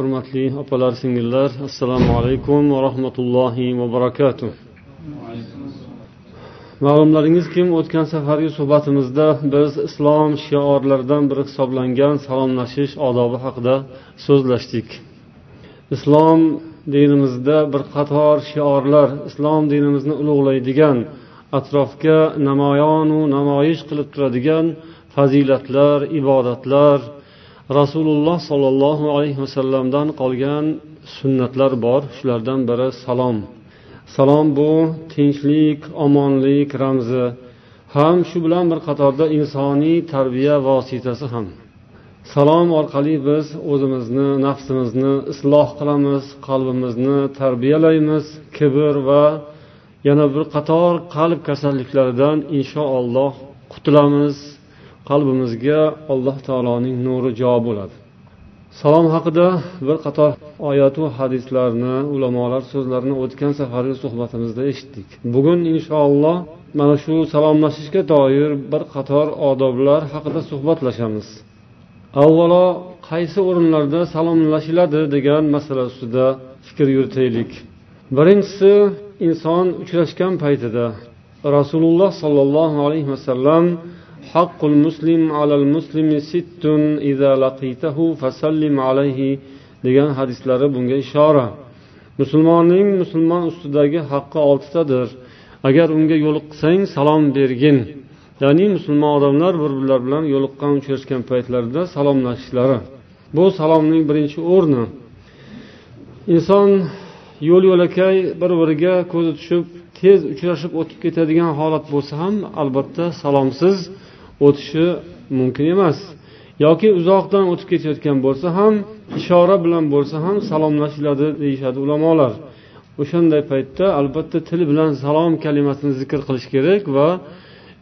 hurmatli opalar singillar assalomu alaykum va rahmatullohi va barakatuh. Ma'lumlaringizki o'tgan safargi suhbatimizda biz islom shiorlaridan biri hisoblangan salomlashish odobi haqida so'zlashdik. Islom dinimizda bir qator shiorlar islom dinimizni ulug'laydigan atrofga namoyonu namoyish qilib turadigan fazilatlar ibodatlar rasululloh sollallohu alayhi vasallamdan qolgan sunnatlar bor. Shulardan biri salom. Salom bu tinchlik omonlik ramzi. Ham shu bilan bir qatorda insoniy tarbiya vositasi ham. Salom orqali biz o'zimizni nafsimizni isloh qilamiz qalbimizni tarbiyalaymiz. Kibr va yana bir qator qalb kasalliklaridan inshaalloh qutulamiz. Qalbimizga alloh taoloning nuri jo bo'ladi. Salom haqida bir qator oyatu hadislarni ulamolar so'zlarini o'tgan safargi suhbatimizda eshitdik. Bugun inshaalloh mana shu salomlashishga doir bir qator odoblar haqida suhbatlashamiz. Avvalo qaysi o'rinlarda salomlashiladi degan masala ustida fikr yuritaylik. Birinchisi inson uchrashgan paytida rasululloh sollallohu alayhi vasallam حق المسلم على المسلم ست إذا لقيته فسلم عليه degan hadislari bunga ishora musulmonning musulmon ustidagi haqqi oltitadir agar unga yo'liqsang salom bergin ya'ni musulmon odamlar bir birlari bilan yo'liqqan uchrashgan paytlarida salomlashishlari bu salomning birinchi o'rni inson yo'l yo'lakay bir biriga ko'zi tushib tez uchrashib o'tib ketadigan holat bo'lsa ham albatta salomsiz o'tishi mumkin emas. Yoki uzoqdan o'tib ketayotgan bo'lsa ham ishora bilan bo'lsa ham salomlashiladi deyishadi ulamolar. O'shanday paytda albatta til bilan salom kalimasini zikr qilish kerak va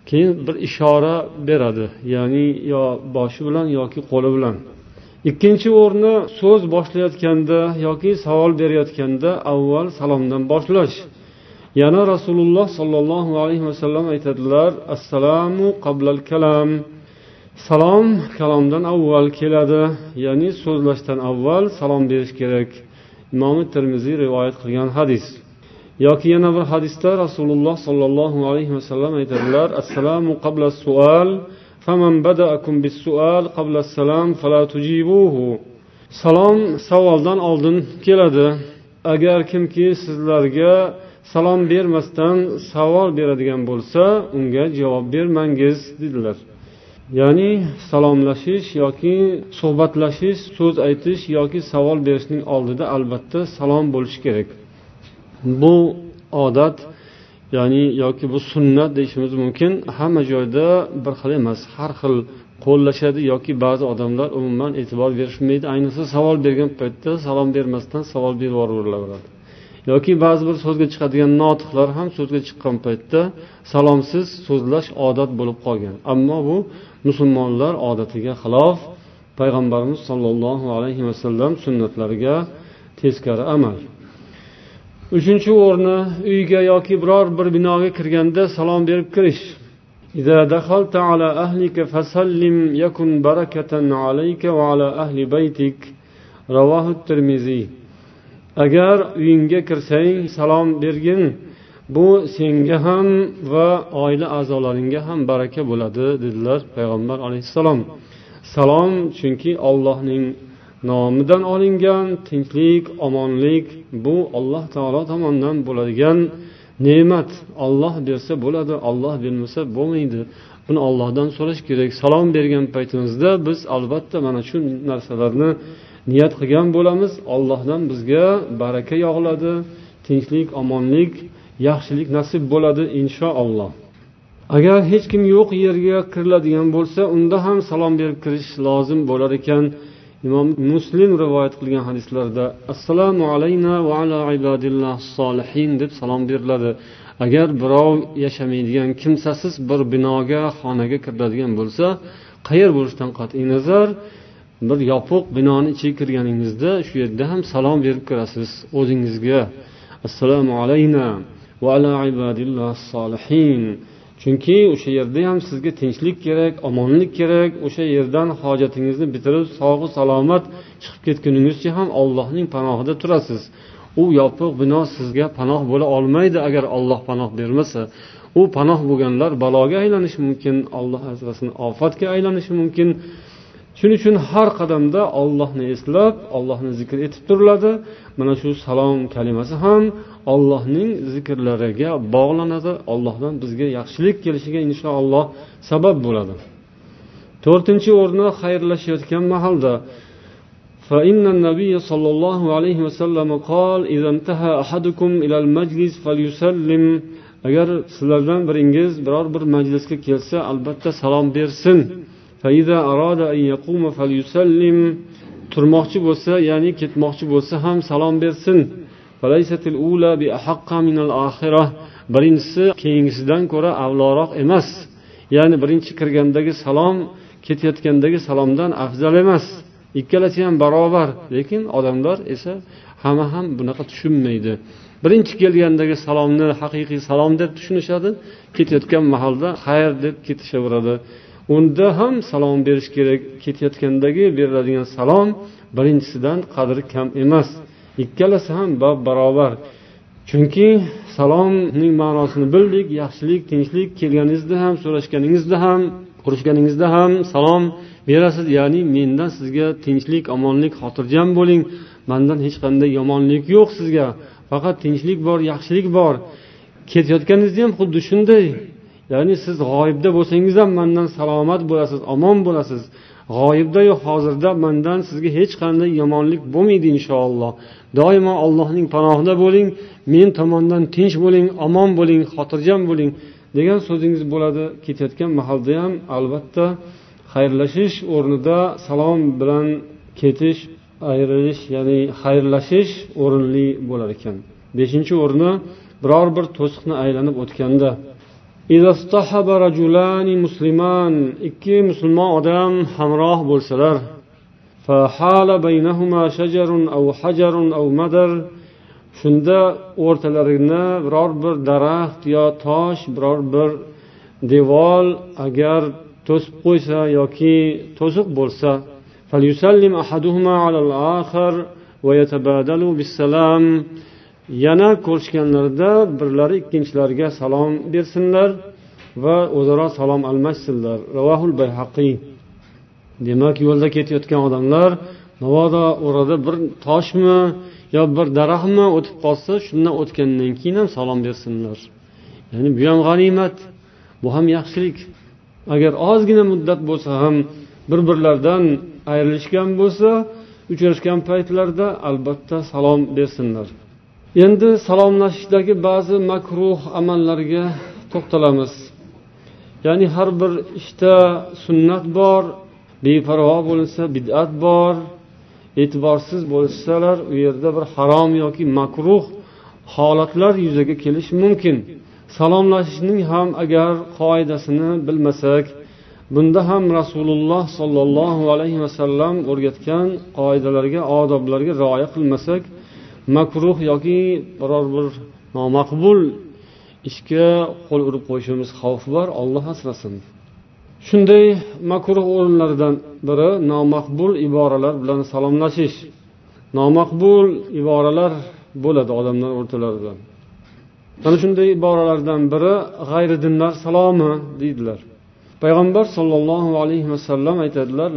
keyin bir ishora beradi. Ya'ni yo boshi bilan yoki qo'li bilan. Ikkinchi o'rni so'z boshlayotganda yoki savol berayotganda avval salomdan boshlash. yana rasululloh sollallohu alayhi vasallam aytadilar assalomu qablal kalam. Salom kalomdan avval keladi ya'ni so'zlashdan avval salom berish kerak. İmomi termiziy rivoyat qilgan hadis. Yoki yana bir hadisda rasululloh sollallohu alayhi vasallam aytadilar assalomu qabla sual faman badaakum bis sual qabla salam fala tujibuhu. Salom savoldan oldin keladi. Agar kimki sizlarga salom bermasdan savol beradigan bo'lsa unga javob bermangiz dedilar. Ya'ni salomlashish yoki suhbatlashish so'z aytish yoki savol berishning oldida albatta salom bo'lishi kerak. Bu odat ya'ni yoki bu sunnat deyishimiz mumkin. Hamma joyda bir xil emas har xil qo'llashadi yoki ba'zi odamlar umuman e'tibor berishmaydi. Ayniqsa savol bergan paytda salom bermasdan savol berib yuboraveradi yoki ba'zi bir so'zga chiqadigan notiqlar ham so'zga chiqqan paytda salomsiz so'zlash odat bo'lib qolgan ammo bu musulmonlar odatiga xilof payg'ambarimiz sollallohu alayhi vasallam sunnatlariga teskari amal uchinchi o'rni uyga yoki biror bir binoga kirganda salom berib kirish إذا دخلت على أهلك فسلم يكن بركة عليك وعلى أهل بيتك رواه الترمذي agar uyingga kirsang salom bergin. Bu senga ham va oila a'zolaringga ham baraka bo'ladi dedilar payg'ambar alayhissalom. Salom chunki ollohning nomidan olingan tinchlik omonlik bu alloh taolo tomonidan bo'ladigan ne'mat. Olloh bersa bo'ladi olloh bermasa bo'lmaydi. Buni ollohdan so'rash kerak. Salom bergan paytimizda biz albatta mana shu narsalarni niyat qilgan bo'lamiz. Ollohdan bizga baraka yog'iladi tinchlik omonlik yaxshilik nasib bo'ladi inshaalloh agar hech kim yo'q yerga kiriladigan bo'lsa unda ham salom berib kirish lozim bo'lar ekan. Imom muslim rivoyat qilgan hadislarda assalomu alayna va ala ibadillah solihin deb salom beriladi. Agar birov yashamaydigan kimsasiz bir binoga xonaga kiriladigan bo'lsa qayer bo'lishidan qat'iy nazar? Bir yopiq binoni ichiga kirganingizda shu yerda ham salom berib kirasiz o'zingizga. Assalomu alayna va ala ibadillah solihin. Chunki o'sha yerda ham sizga tinchlik kerak omonlik kerak. O'sha yerdan hojatingizni bitirib sog'u salomat chiqib ketguningizcha ham ollohning panohida turasiz. U yopiq bino sizga panoh bo'la olmaydi agar olloh panoh bermasa. U panoh bo'lganlar baloga aylanishi mumkin olloh asrasin ofatga aylanishi mumkin. shuning uchun har qadamda ollohni eslab ollohni zikr etib turiladi mana shu salom kalimasi ham ollohning zikrlariga bog'lanadi ollohdan bizga yaxshilik kelishiga inshaalloh sabab bo'ladi to'rtinchi o'rni xayrlashayotgan mahalda فإن النبي صلى الله عليه وسلم قال إذا انتهى أحدكم إلى المجلس فليسلم agar sizlardan biringiz biror bir majlisga kelsa albatta salom bersin Turmoqchi bo'lsa ya'ni ketmoqchi bo'lsa ham salom bersin birinchisi keyingisidan ko'ra avloroq emas ya'ni birinchi kirgandagi salom ketayotgandagi salomdan afzal emas ikkalasi ham barobar lekin odamlar esa hamma ham bunaqa tushunmaydi birinchi kelgandagi salomni haqiqiy salom deb tushunishadi ketayotgan mahalda xayr deb ketishaveradi unda ham salom berish kerak ketayotgandagi beriladigan salom birinchisidan qadri kam emas. Ikkalasi ham bab barobar. Chunki salomning ma'nosini bildik yaxshilik tinchlik kelganingizda ham so'rashganingizda ham ko'rishganingizda ham salom berasiz. Ya'ni mendan sizga tinchlik omonlik xotirjam bo'ling. Mandan hech qanday yomonlik yo'q sizga. Faqat tinchlik bor yaxshilik bor. Ketayotganingizda ham xuddi shunday. Ya'ni siz g'oyibda bo'lsangiz ham mandan salomat bo'lasiz omon bo'lasiz. G'oyibdayu hozirda mandan sizga hech qanday yomonlik bo'lmaydi inshaalloh. Doimo allohning panohida bo'ling men tomondan tinch bo'ling omon bo'ling xotirjam bo'ling degan so'zingiz bo'ladi. Ketayotgan mahalda ham albatta xayrlashish o'rnida salom bilan ketish ayrilish ya'ni xayrlashish o'rinli bo'lar ekan. Beshinchi o'rni biror bir to'siqni aylanib o'tganda musliman ikki musulmon odam hamroh bo'lsalar shunda o'rtalarini biror bir daraxt yo tosh biror bir devor agar to'sib qo'ysa yoki to'siq bo'lsa فليسلم أحدهما على الآخر ويتبادلوا بالسلام. Yana ko'rishganlarida birlari ikkinchilariga salom bersinlar va o'zaro salom almashsinlar. Ravahul bayhaqiy demak yo'lda ketayotgan odamlar mabodo orada bir toshmi yo bir daraxtmi o'tib qolsa shundan o'tgandan keyin ham salom bersinlar. Ya'ni bu ham g'animat bu ham yaxshilik. Agar ozgina muddat bo'lsa ham bir birlaridan ayrilishgan bo'lsa uchrashgan paytlarida albatta salom bersinlar. Endi salomlashishdagi ba'zi makruh amallarga to'xtalamiz. Ya'ni har bir ishda sunnat bor beparvo bo'linsa bid'at bor e'tiborsiz bo'lsalar u yerda bir harom yoki makruh holatlar yuzaga kelishi mumkin. Salomlashishning ham agar qoidasini bilmasak bunda ham rasululloh sollallohu alayhi vasallam o'rgatgan qoidalarga odoblarga rioya qilmasak makruh yoki biror bir nomaqbul ishga qo'l urib qo'yishimiz xavfi bor olloh asrasin. Shunday makruh o'rinlardan biri nomaqbul iboralar bilan salomlashish. Nomaqbul iboralar bo'ladi odamlar o'rtalarida mana shunday iboralardan biri g'ayri dinlar salomi deydilar. Payg'ambar sollallohu alayhi vasallam aytadilar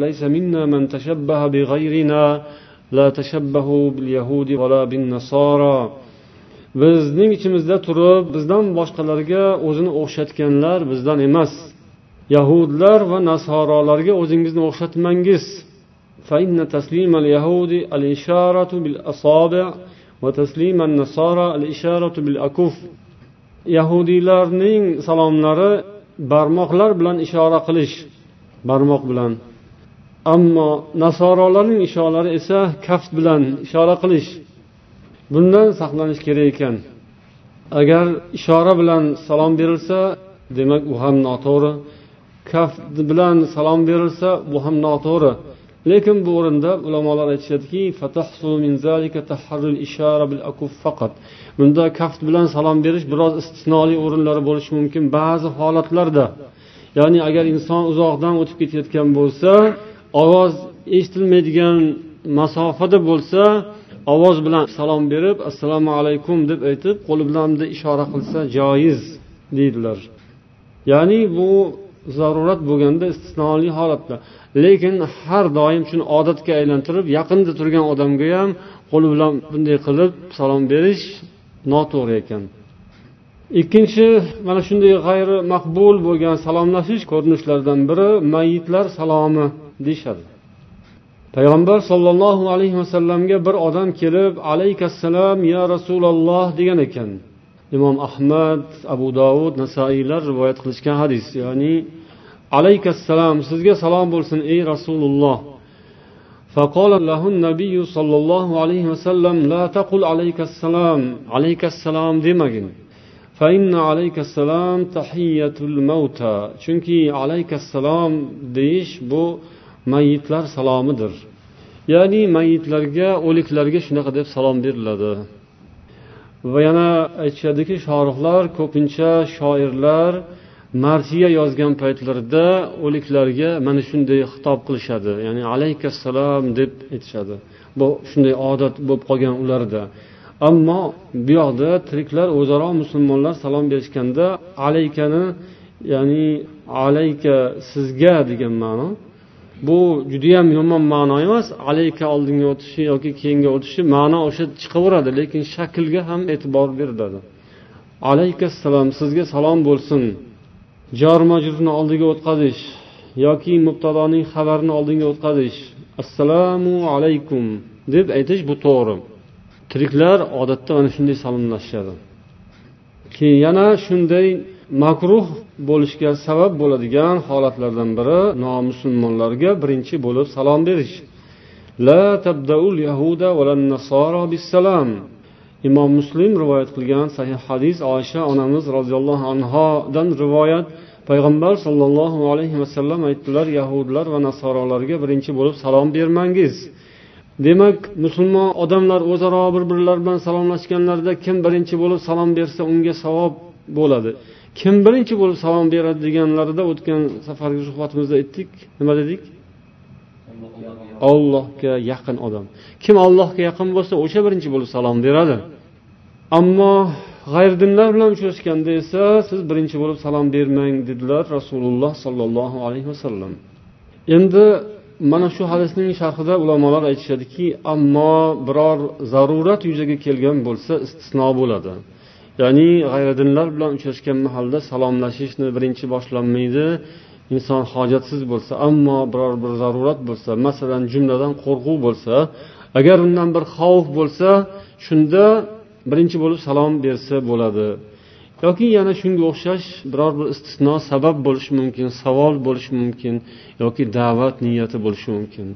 laysa minna man tashabbaha bi g'ayrina la tashabbahu bil yahudi va la bin nasara bizning ichimizda turib bizdan boshqalarga o'zini o'xshatganlar bizdan emas yahudlar va nasorolarga o'zingizni o'xshatmangiz فإن تسليم اليهود الإشارة بالأصابع وتسليم النصارى الإشارة بالأكف yahudiylarning salomlari barmoqlar bilan ishora qilish barmoq bilan Ammo nasorolarning ishoralari esa kaft bilan ishora qilish bundan saqlanish kerak ekan. Agar ishora bilan salom berilsa demak u ham noto'g'ri. Kaft bilan salom berilsa bu ham noto'g'ri. Lekin bu o'rinda ulamolar aytishadiki bunda kaft bilan salom berish biroz istisnoli o'rinlari bo'lishi mumkin ba'zi holatlarda. Ya'ni agar inson uzoqdan o'tib ketayotgan bo'lsa ovoz eshitilmaydigan masofada bo'lsa ovoz bilan salom berib assalomu alaykum deb aytib qo'li bilan ishora qilsa joiz deydilar. Ya'ni bu zarurat bo'lganda istisnoli holatda. Lekin har doim shuni odatga aylantirib yaqinda turgan odamga ham qo'li bilan bunday qilib salom berish noto'g'ri ekan. Ikkinchi mana shunday g'ayri maqbul bo'lgan salomlashish ko'rinishlaridan biri mayitlar salomi. deyishadi payg'ambar sollallohu alayhi vasallamga bir odam kelib alaykassalom ya rasululloh degan ekan imom ahmad abu dovud nasoiylar rivoyat qilishgan hadis ya'ni alaykassalom sizga salom bo'lsin ey rasululloh فقال له النبي صلى الله عليه وسلم لا تقل عليك السلام عليك السلام demagin فإن عليك السلام تحية الموتى chunki عليك السلام deyish bu mayitlar salomidir. Ya'ni mayitlarga o'liklarga shunaqa deb salom beriladi. Va yana aytishadiki shorihlar ko'pincha shoirlar marsiya yozgan paytlarida o'liklarga mana shunday xitob qilishadi. Ya'ni alaykassalom deb aytishadi. Bu shunday odat bo'lib qolgan ularda. Ammo bu yoqda tiriklar o'zaro musulmonlar salom berishganda alaykani ya'ni alayka sizga degan ma'no bu judayam yomon ma'no emas. Alayka oldinga o'tishi yoki keyinga o'tishi ma'no o'sha chiqaveradi lekin shaklga ham e'tibor beriladi. Alaykassalom sizga salom bo'lsin. Jor majrurni oldiga o'tkazish yoki mubtadoning xabarini oldinga o'tkazish assalomu alaykum deb aytish bu to'g'ri. Tiriklar odatda mana shunday salomlashishadi keyin yana shunday makruh bo'lishga sabab bo'ladigan holatlardan biri nomusulmonlarga birinchi bo'lib salom berish. La tabdaul yahuda nasara bisalam imom muslim rivoyat qilgan sahih hadis oysha onamiz roziyallohu anhodan rivoyat payg'ambar sollallohu alayhi vasallam aytdilar yahudlar va nasorolarga birinchi bo'lib salom bermangiz. Demak musulmon odamlar o'zaro bir birlari bilan salomlashganlarida kim birinchi bo'lib salom bersa unga savob bo'ladi. Kim birinchi bo'lib salom beradi deganlarida o'tgan safargi suhbatimizda aytdik. Nima dedik? Ollohga yaqin odam. Kim ollohga yaqin bo'lsa o'sha birinchi bo'lib salom beradi. Ammo g'ayridinlar bilan uchrashganda esa siz birinchi bo'lib salom bermang dedilar rasululloh sollallohu alayhi vasallam. Endi mana shu hadisning sharhida ulamolar aytishadiki ammo biror zarurat yuzaga kelgan bo'lsa istisno bo'ladi. Ya'ni g'ayridinlar bilan uchrashgan mahalda salomlashishni birinchi boshlanmaydi. Inson hojatsiz bo'lsa ammo biror bir zarurat bo'lsa masalan jumladan qo'rquv bo'lsa agar undan bir xavf bo'lsa shunda birinchi bo'lib salom bersa bo'ladi. Yoki yana shunga o'xshash biror bir istisno sabab bo'lishi mumkin savol bo'lishi mumkin yoki da'vat niyati bo'lishi mumkin.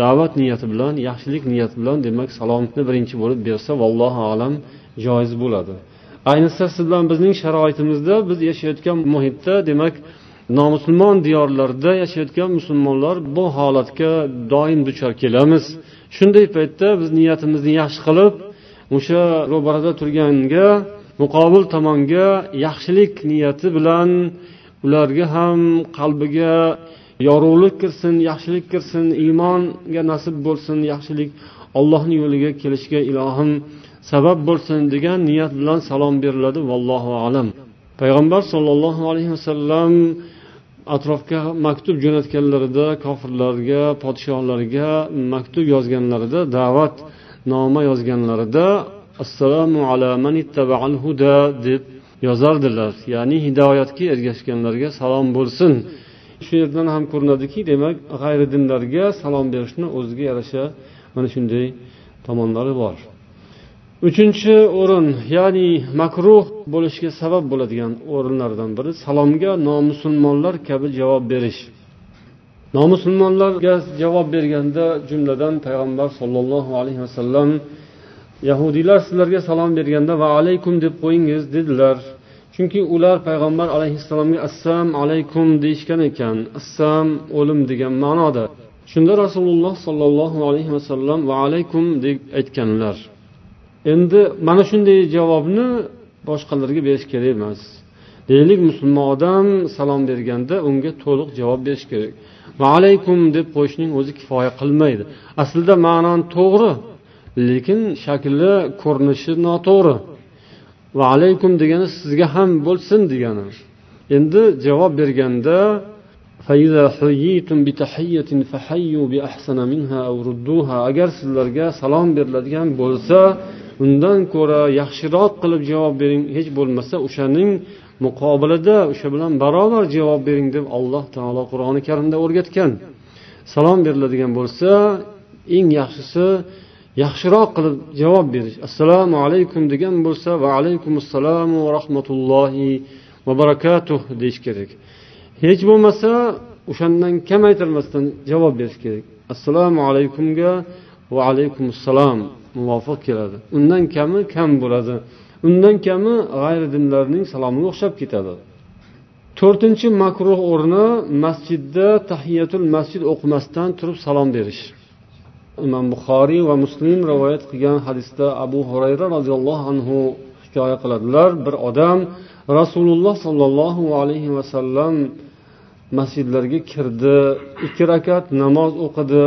Da'vat niyati bilan yaxshilik niyati bilan demak salomni birinchi bo'lib bersa vallohu alam joiz bo'ladi. Ayniqsa siz bilan bizning sharoitimizda biz yashayotgan muhitda demak nomusulmon diyorlarda yashayotgan musulmonlar bu holatga doim duchor kelamiz. Shunday paytda biz niyatimizni yaxshi qilib o'sha ro'barada turganga muqobil tomonga yaxshilik niyati bilan ularga ham qalbiga yorug'lik kirsin yaxshilik kirsin iymonga nasib bo'lsin yaxshilik ollohni yo'liga kelishga ilohim sabab bo'lsin degan niyat bilan salom beriladi vallohu alam. Payg'ambar sollallohu alayhi vasallam atrofga maktub jo'natganlarida kofirlarga podshohlarga maktub yozganlarida da'vat noma yozganlarida assalomu ala man huda deb yozardilar. Ya'ni hidoyatga ergashganlarga salom bo'lsin. Shu yerdan ham ko'rinadiki demak g'ayri dinlarga salom berishni o'ziga yarasha mana shunday tomonlari bor. Uchinchi o'rin ya'ni makruh bo'lishiga sabab bo'ladigan o'rinlardan biri salomga nomusulmonlar kabi javob berish. Nomusulmonlarga javob berganda jumladan payg'ambar sollallohu alayhi vasallam yahudiylar sizlarga salom berganda va alaykum deb qo'yingiz dedilar. Chunki ular payg'ambar alayhissalomga assam alaykum deyishgan ekan. Assam o'lim degan ma'noda. Shunda rasululloh sollallohu alayhi vasallam va alaykum deb aytganlar. Endi mana shunday javobni boshqalarga berish kerak emas. Deylik musulmon odam salom berganda unga to'liq javob berish kerak. Va alaykum deb qo'yishning o'zi kifoya qilmaydi. Aslida ma'non to'g'ri lekin shakli ko'rinishi noto'g'ri. Va alaykum degani sizga ham bo'lsin degani. Endi javob berganda agar sizlarga salom beriladigan bo'lsa undan ko'ra yaxshiroq qilib javob bering hech bo'lmasa o'shaning muqobilida o'sha bilan barobar javob bering deb alloh taolo qur'oni karimda o'rgatgan. Salom beriladigan bo'lsa eng yaxshisi yaxshiroq qilib javob berish. Assalomu alaykum degan bo'lsa va alaykum assalomu va rahmatullohi va barakatuh deyish kerak. Hech bo'lmasa o'shandan kamaytirmasdan javob berish kerak. Assalomu alaykumga va alaykum assalom muvofiq keladi. Undan kami kam bo'ladi. Undan kami g'ayri dinlarning salomiga o'xshab ketadi. To'rtinchi makruh o'rni masjidda tahiyatul masjid o'qimasdan turib salom berish. Imom buxoriy va muslim rivoyat qilgan hadisda abu hurayra roziyallohu anhu hikoya qiladilar. Bir odam rasululloh sollallohu alayhi vasallam masjidlarga kirdi ikki rakat namoz o'qidi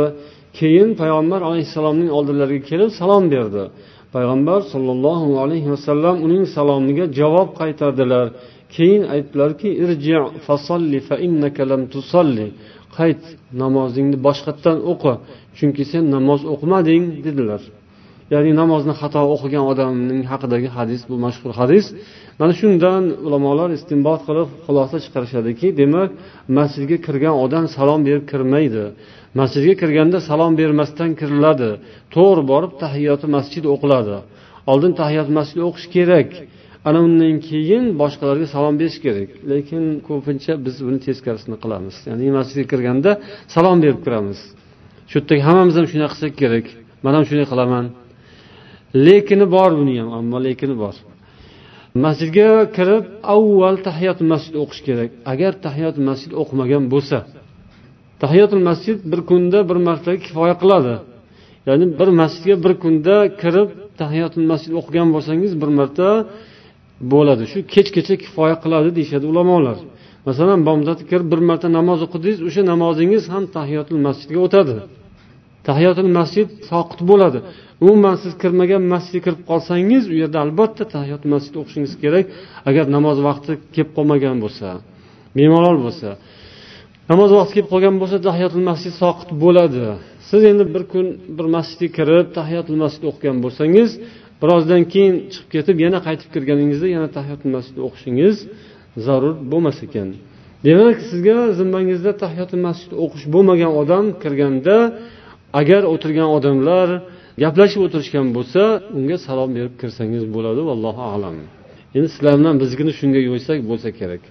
keyin payg'ambar alayhissalomning oldilariga kelib salom berdi. Payg'ambar sollallohu alayhi vasallam uning salomiga javob qaytardilar. Keyin aytdilarki qayt namozingni boshqatdan o'qi chunki sen namoz o'qimading dedilar. Ya'ni namozni xato o'qigan odamning haqidagi hadis bu mashhur hadis. Mana shundan ulamolar istinbot qilib xulosa chiqarishadiki demak masjidga kirgan odam salom berib kirmaydi. Masjidga kirganda salom bermasdan kiriladi. To'g'ri borib tahiyoti masjid o'qiladi. Oldin tahiyot masjid o'qish kerak. Ana undan keyin boshqalarga salom berish kerak. Lekin ko'pincha biz buni teskarisini qilamiz. Ya'ni masjidga kirganda salom berib kiramiz. Shu yerdagi hammamiz ham shunaqa qilsak kerak. Man ham shunday qilaman. Lekini bor buni ham ammo lekini bor. Masjidga kirib avval tahiyot masjid o'qish kerak. Agar tahiyot masjid o'qimagan bo'lsa tahiyotul masjid bir kunda bir marta kifoya qiladi. Ya'ni bir masjidga bir kunda kirib tahiyotul masjid o'qigan bo'lsangiz bir marta bo'ladi. Shu kechgacha kifoya qiladi deyishadi ulamolar. Masalan bomdodga kirib bir marta namoz o'qidingiz o'sha namozingiz ham tahiyotul masjidga o'tadi. Tahiyotul masjid soqit bo'ladi. Umuman siz kirmagan masjidga kirib qolsangiz u yerda albatta tahiyatul masjid o'qishingiz kerak agar namoz vaqti kelib qolmagan bo'lsa bemalol bo'lsa. Namoz vaqti kelib qolgan bo'lsa tahiyotul masjid soqit bo'ladi. Siz endi bir kun bir masjidga kirib tahiyotul masjid o'qigan bo'lsangiz birozdan keyin chiqib ketib yana qaytib kirganingizda yana tahiyotul masjid o'qishingiz zarur bo'lmas ekan. Demak sizga zimmangizda tahiyotul masjid o'qish bo'lmagan odam kirganda agar o'tirgan odamlar gaplashib o'tirishgan bo'lsa unga salom berib kirsangiz bo'ladi vallohu alam. Endi sizlar bilan biznikini shunga yo'ysak bo'lsa kerak.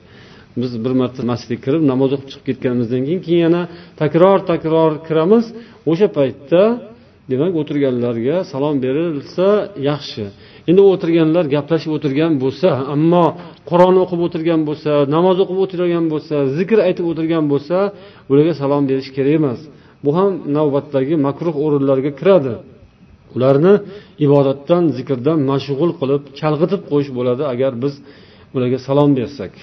Biz bir marta masjidga kirib namoz o'qib chiqib ketganimizdan keyin keyin yana takror takror kiramiz. O'sha paytda demak o'tirganlarga salom berilsa yaxshi. Endi o'tirganlar gaplashib o'tirgan bo'lsa ammo qur'on o'qib o'tirgan bo'lsa namoz o'qib o'tirgan bo'lsa zikr aytib o'tirgan bo'lsa ularga salom berish kerak emas. Bu ham navbatdagi makruh o'rinlarga kiradi. Ularni ibodatdan zikrdan mashg'ul qilib chalg'itib qo'yish bo'ladi agar biz ularga salom bersak.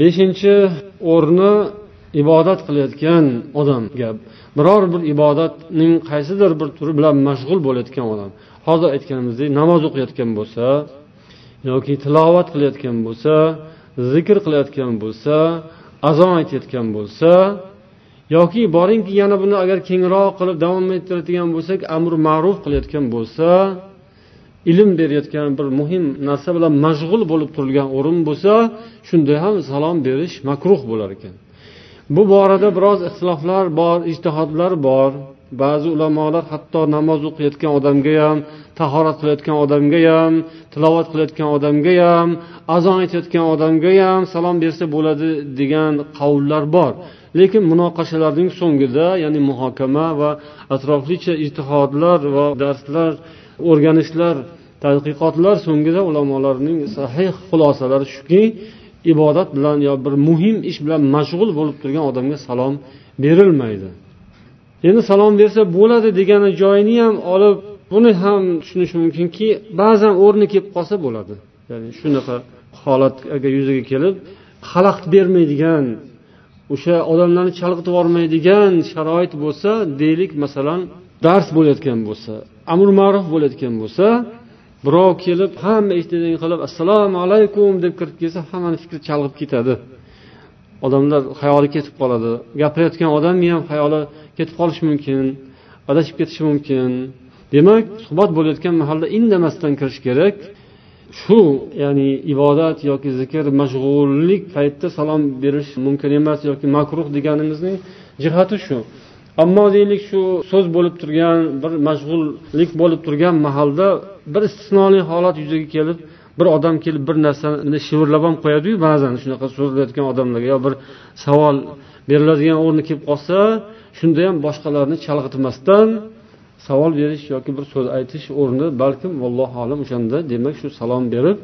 Beshinchi o'rni ibodat qilayotgan odamga. Biror bir ibodatning qaysidir bir turi bilan mashg'ul bo'layotgan odam hozir aytganimizdek namoz o'qiyotgan bo'lsa yoki tilovat qilayotgan bo'lsa zikr qilayotgan bo'lsa azon aytayotgan bo'lsa yoki boringki yana buni agar kengroq qilib davom ettiradigan bo'lsak amri ma'ruf qilayotgan bo'lsa ilm berayotgan bir muhim narsa bilan mashg'ul bo'lib turilgan o'rin bo'lsa shunda ham salom berish makruh bo'lar ekan. Bu borada biroz ixtiloflar bor ijtihodlar bor. Ba'zi ulamolar hatto namoz o'qiyotgan odamga ham tahorat qilayotgan odamga ham tilovat qilayotgan odamga ham azon aytayotgan odamga ham salom bersa bo'ladi degan qavullar bor. Lekin munoqashalarning so'ngida ya'ni muhokama va atroflicha ijtihodlar va darslar o'rganishlar tadqiqotlar so'ngida ulamolarning sahih xulosalari shuki ibodat bilan yo bir muhim ish bilan mashg'ul bo'lib turgan odamga salom berilmaydi. Endi salom bersa bo'ladi degani joyini ham olib buni ham tushunish mumkinki ba'zan o'rni kelib qolsa bo'ladi. Ya'ni shunaqa holat agar yuzaga kelib xalaqit bermaydigan o'sha odamlarni chalg'itib yubormaydigan sharoit bo'lsa deylik masalan dars bo'layotgan bo'lsa amr ma'ruf bo'layotgan bo'lsa birov kelib hamma eshitadigan qilib assalomu alaykum deb kirib kelsa hammani fikri chalg'ib ketadi. Odamlar xayoli ketib qoladi. Gapirayotgan odamni ham xayoli ketib qolishi mumkin adashib ketishi mumkin. Demak suhbat bo'layotgan mahalda indamasdan kirish kerak. Shu ya'ni ibodat yoki zikr mashg'ullik paytida salom berish mumkin emas yoki makruh deganimizning jihati shu. Ammo deylik shu so'z bo'lib turgan bir mashg'ullik bo'lib turgan mahalda bir istisnoli holat yuzaga kelib bir odam kelib bir narsani shivirlab ham qo'yadiyu ba'zan shunaqa so'zlayotgan odamlarga yo bir savol beriladigan o'rni kelib qolsa shunda ham boshqalarni chalg'itmasdan savol berish yoki bir so'z aytish o'rni balkim allohu alam o'shanda demak shu salom berib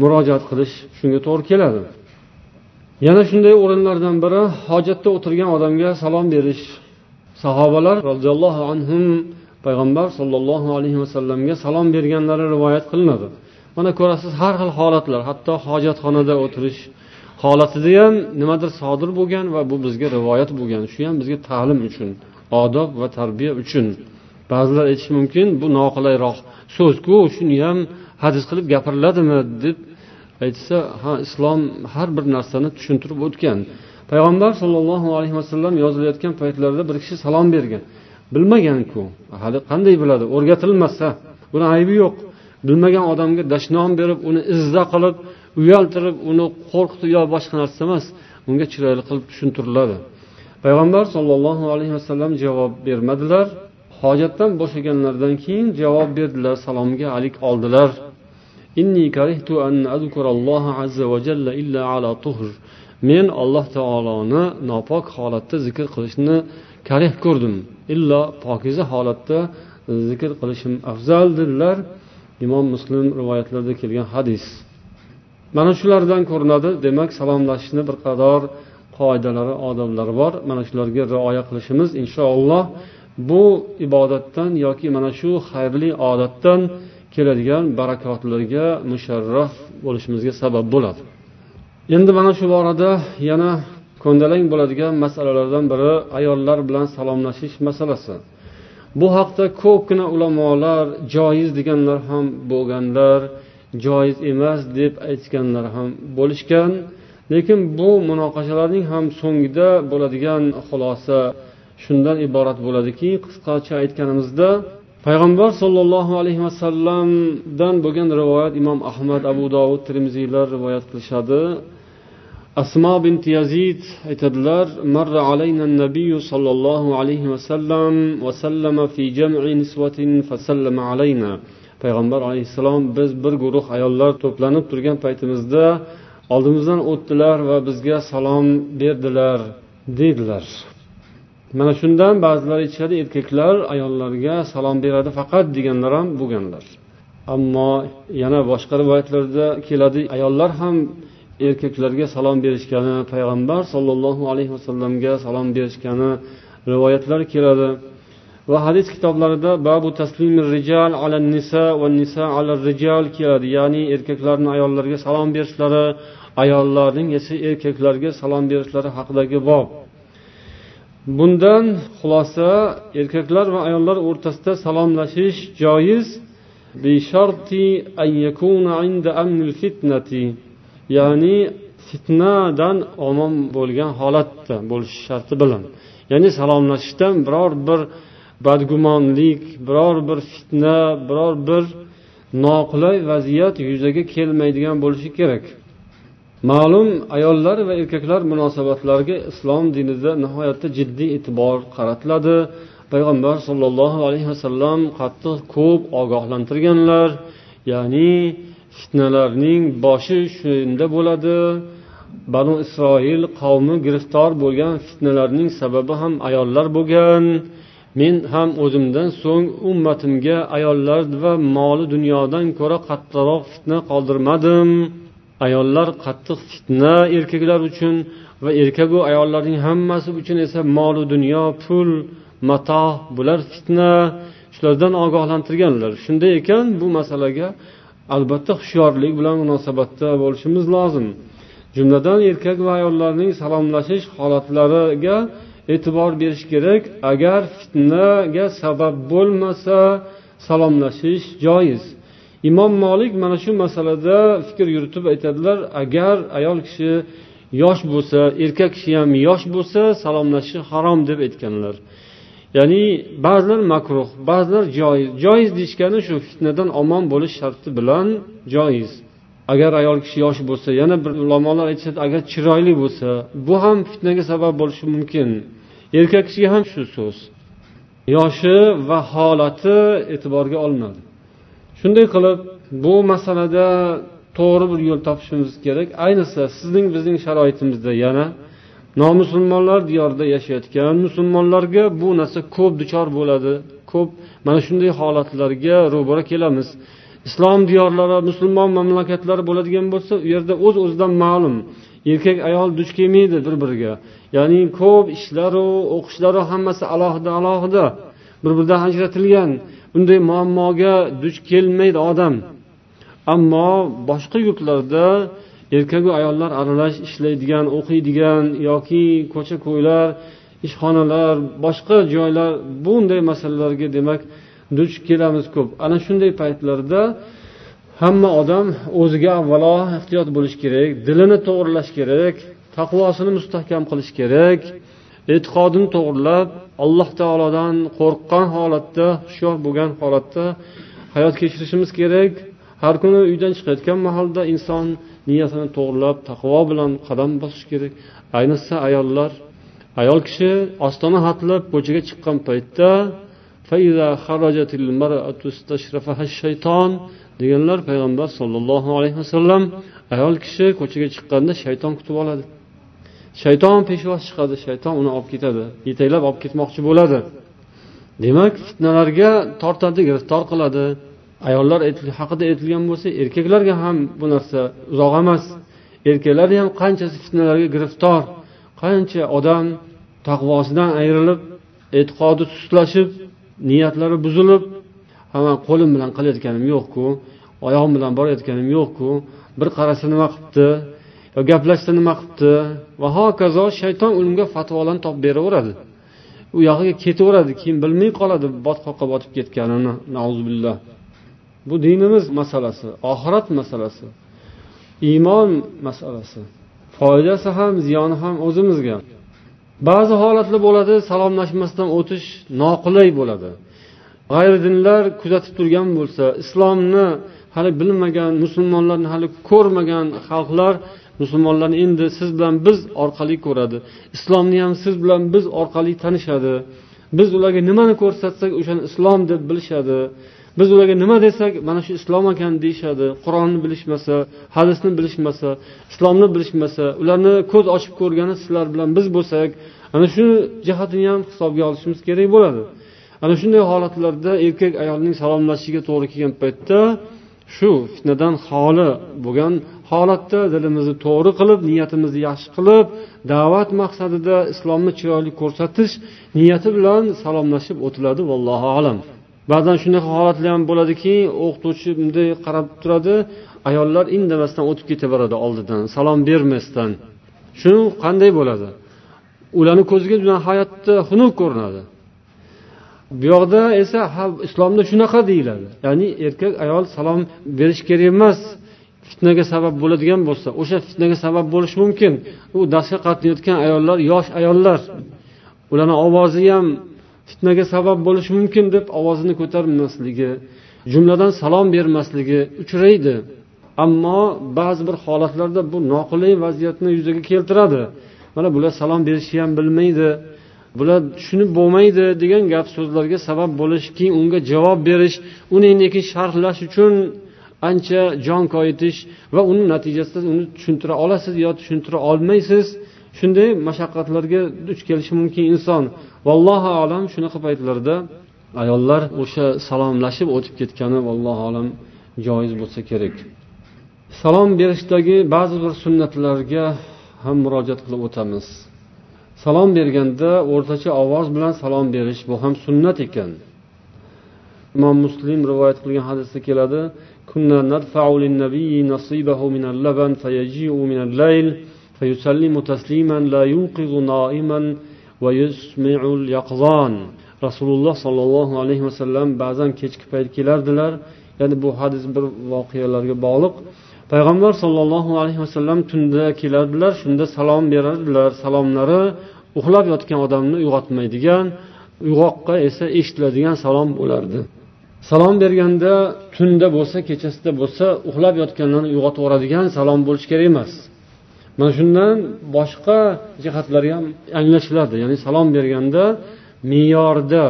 murojaat qilish shunga to'g'ri keladi. Yana shunday o'rinlardan biri hojatda o'tirgan odamga salom berish. Sahobalar roziyallohu anhu payg'ambar sollallohu alayhi vasallamga salom berganlari rivoyat qilinadi. Mana ko'rasiz har xil holatlar hatto hojatxonada o'tirish holatida ham nimadir sodir bo'lgan va bu bizga rivoyat bo'lgan. Shu ham bizga ta'lim uchun odob va tarbiya uchun. Ba'zilar aytishi mumkin bu noqulayroq so'zku shuni ham hadis qilib gapiriladimi? deb aytsa ha islom har bir narsani tushuntirib o'tgan. Payg'ambar sollallohu alayhi vasallam yozilayotgan paytlarida bir kishi salom bergan. Bilmaganku hali qanday biladi o'rgatilmasa buni aybi yo'q. Bilmagan odamga dashnom berib uni izza qilib uyaltirib uni qo'rqitib yo boshqa narsa emas unga chiroyli qilib tushuntiriladi. Payg'ambar sollallohu alayhi vasallam javob bermadilar. Hojatdan bo'shaganlaridan keyin javob berdilar salomga alik oldilar. Men alloh taoloni nopok holatda zikr qilishni karih ko'rdim. Illo pokiza holatda zikr qilishim afzal dedilar imom muslim rivoyatlarida kelgan hadis. Mana shulardan ko'rinadi demak salomlashishni bir qator qoidalari odoblari bor. Mana shularga rioya qilishimiz inshaalloh bu ibodatdan yoki mana shu xayrli odatdan keladigan barakotlarga musharraf bo'lishimizga sabab bo'ladi. Endi mana shu borada yana ko'ndalang bo'ladigan masalalardan biri ayollar bilan salomlashish masalasi. Bu haqda ko'pgina ulamolar joiz deganlar ham bo'lganlar joiz emas deb aytganlar ham bo'lishgan. Lekin bu munoqashalarning ham so'ngida bo'ladigan xulosa shundan iborat bo'ladiki qisqacha aytganimizda payg'ambar sollallohu alayhi vasallamdan bo'lgan rivoyat imom ahmad abu dovud termiziylar rivoyat qilishadi. Asmo bint yazid aytadilar marra alayna nabiy sollallohu alayhi vasallam vasallama fi jam'i niswatin fasallama alayna. Payg'ambar alayhissalom biz bir guruh ayollar to'planib turgan paytimizda oldimizdan o'tdilar va bizga salom berdilar dedilar mana shundan ba'zilar aytishadi erkaklar ayollarga salom beradi faqat deganlar ham bo'lganlar. Ammo yana boshqa rivoyatlarda keladi ayollar ham erkaklarga salom berishgani payg'ambar sollallohu alayhi vasallamga salom berishgani rivoyatlar keladi. Va hadis kitoblarida babu taslimi rijal ala nisa va nisa ala rijal keladi. Ya'ni erkaklarni ayollarga salom berishlari ayollarning esa erkaklarga salom berishlari haqidagi bob. Bundan xulosa erkaklar va ayollar o'rtasida salomlashish joiz ya'ni fitnadan omon bo'lgan holatda bo'lishi sharti bilan. Ya'ni salomlashishdan biror bir badgumonlik biror bir fitna biror bir noqulay vaziyat yuzaga kelmaydigan bo'lishi kerak. Ma'lum ayollar va erkaklar munosabatlariga islom dinida nihoyatda jiddiy e'tibor qaratiladi. Payg'ambar sollallohu alayhi vasallam qattiq ko'p ogohlantirganlar ya'ni fitnalarning boshi shunda bo'ladi. Banu isroil qavmi giriftor bo'lgan fitnalarning sababi ham ayollar bo'lgan. Men ham o'zimdan so'ng ummatimga ayollar va moli dunyodan ko'ra qattiqroq fitna qoldirmadim. Ayollar qattiq fitna erkaklar uchun va erkaku ayollarning hammasi uchun esa molu dunyo pul mato bular fitna. Shulardan ogohlantirganlar. Shunday ekan bu masalaga albatta hushyorlik bilan munosabatda bo'lishimiz lozim. Jumladan erkak va ayollarning salomlashish holatlariga e'tibor berish kerak. Agar fitnaga sabab bo'lmasa salomlashish joiz. Imom molik mana shu masalada fikr yuritib aytadilar agar ayol kishi yosh bo'lsa erkak kishi ham yosh bo'lsa salomlashishi harom deb aytganlar. Ya'ni ba'zilar makruh ba'zilar joiz. Joiz deyishgani shu fitnadan omon bo'lish sharti bilan joiz. Agar ayol kishi yosh bo'lsa yana bir ulamolar aytishadi agar chiroyli bo'lsa bu ham fitnaga sabab bo'lishi mumkin. Erkak kishiga ham shu so'z. Yoshi va holati e'tiborga olinadi. Shunday qilib bu masalada to'g'ri bir yo'l topishimiz kerak. Ayniqsa sizning bizning sharoitimizda yana nomusulmonlar diyorida yashayotgan musulmonlarga bu narsa ko'p duchor bo'ladi. Ko'p. Mana shunday holatlarga ro'bara kelamiz. Islom diyorlari musulmon mamlakatlari bo'ladigan bo'lsa u yerda o'z uz o'zidan ma'lum. Erkak ayol duch kelmaydi bir biriga ya'ni ko'p ishlaru o'qishlaru hammasi alohida alohida. Bir biridan ajratilgan. Bunday muammoga duch kelmaydi odam. Ammo boshqa yurtlarda erkagu ayollar aralash ishlaydigan o'qiydigan yoki ko'cha ko'ylar ishxonalar boshqa joylar bunday masalalarga demak duch kelamiz ko'p. Ana shunday paytlarda hamma odam o'ziga avvalo ehtiyot bo'lishi kerak dilini to'g'irlash kerak taqvosini mustahkam qilish kerak e'tiqodini to'g'irlab alloh taolodan qo'rqqan holatda hushyor bo'lgan holatda hayot kechirishimiz kerak. Har kuni uydan chiqayotgan mahalda inson niyatini to'g'irlab taqvo bilan qadam bosish kerak. Ayniqsa ayollar ayol kishi ostona hatlab ko'chaga chiqqan paytda deganlar payg'ambar sollallohu alayhi vasallam ayol kishi ko'chaga chiqqanda shayton kutib oladi. Shayton peshvoz chiqadi shayton uni olib ketadi yetaklab olib ketmoqchi bo'ladi. Demak fitnalarga tortadi giriftor qiladi. Ayollar haqida aytilgan bo'lsa erkaklarga ham bu narsa uzoq emas. Erkaklar ham qanchasi fitnalarga giriftor qancha odam taqvosidan ayrilib e'tiqodi sustlashib niyatlari buzilib hamma qo'lim bilan qilayotganim yo'qku oyog'im bilan borayotganim yo'qku bir qarasa nima qilibdi yo gaplashsa nima qilibdi va hokazo shayton unga fatvolarni topib beraveradi. U yog'iga ketaveradi keyin bilmay qoladi botqoqqa botib ketganini nauzubillah. Bu dinimiz masalasi oxirat masalasi iymon masalasi. Foydasi ham ziyoni ham o'zimizga. Ba'zi holatlar bo'ladi salomlashmasdan o'tish noqulay bo'ladi. G'ayridinlar kuzatib turgan bo'lsa islomni hali bilmagan musulmonlarni hali ko'rmagan xalqlar musulmonlarni endi siz bilan biz orqali ko'radi. Islomni ham siz bilan biz orqali tanishadi. Biz ularga nimani ko'rsatsak o'shani islom deb bilishadi. Biz ularga nima desak mana shu islom ekan deyishadi qur'onni bilishmasa hadisni bilishmasa islomni bilishmasa ularni ko'z ochib ko'rgani sizlar bilan biz bo'lsak ana shu jihatini ham hisobga olishimiz kerak bo'ladi. Ana shunday holatlarda erkak ayolning salomlashishiga to'g'ri kelgan paytda shu fitnadan xoli bo'lgan holatda dilimizni to'g'ri qilib niyatimizni yaxshi qilib da'vat maqsadida islomni chiroyli ko'rsatish niyati bilan salomlashib o'tiladi vallohu alam. Ba'zan shunaqa holatlar ham bo'ladiki o'qituvchi bunday qarab turadi ayollar indamasdan o'tib ketaveradi oldidan salom bermasdan. Shu qanday bo'ladi? Ularni ko'ziga hayotda xunuk ko'rinadi. Bu yoqda esa ha islomda shunaqa deyiladi. Ya'ni erkak ayol salom berish kerak emas fitnaga sabab bo'ladigan bo'lsa o'sha fitnaga sabab bo'lishi mumkin. U darsga qatnayotgan ayollar yosh ayollar. Ularni ovozi ham fitnaga sabab bo'lishi mumkin deb ovozini ko'tarmasligi jumladan salom bermasligi uchraydi. Ammo ba'zi bir holatlarda bu noqulay vaziyatni yuzaga keltiradi. Mana bular salom berishni ham bilmaydi bular tushunib bo'lmaydi degan gap so'zlarga sabab bo'lish keyin unga javob berish uni keyin sharhlash uchun ancha jon koyitish va uni natijasida uni tushuntira olasiz yo tushuntira olmaysiz shunday mashaqqatlarga duch kelishi mumkin inson. Vallohu alam shunaqa paytlarda ayollar o'sha salomlashib o'tib ketgani vallohu alam joiz bo'lsa kerak. Salom berishdagi ba'zi bir sunnatlarga ham murojaat qilib o'tamiz. Salom berganda o'rtacha ovoz bilan salom berish bu ham sunnat ekan. Imom muslim rivoyat qilgan hadisda keladi فيسلم تسليما لا يوقظ نائما ويسمع اليقظان rasululloh sollallohu alayhi vasallam ba'zan kechki payt kelardilar ya'ni bu hadis bir voqealarga bog'liq payg'ambar sollallohu alayhi vasallam tunda kelardilar shunda salom berardilar salomlari uxlab yotgan odamni uyg'otmaydigan uyg'oqqa esa eshitiladigan salom bo'lardi salom berganda tunda bo'lsa kechasida bo'lsa uxlab yotganlarni uyg'otib yuboradigan salom bo'lishi kerak emas Mana shundan boshqa jihatlari ham anglashiladi. Ya'ni salom berganda me'yorda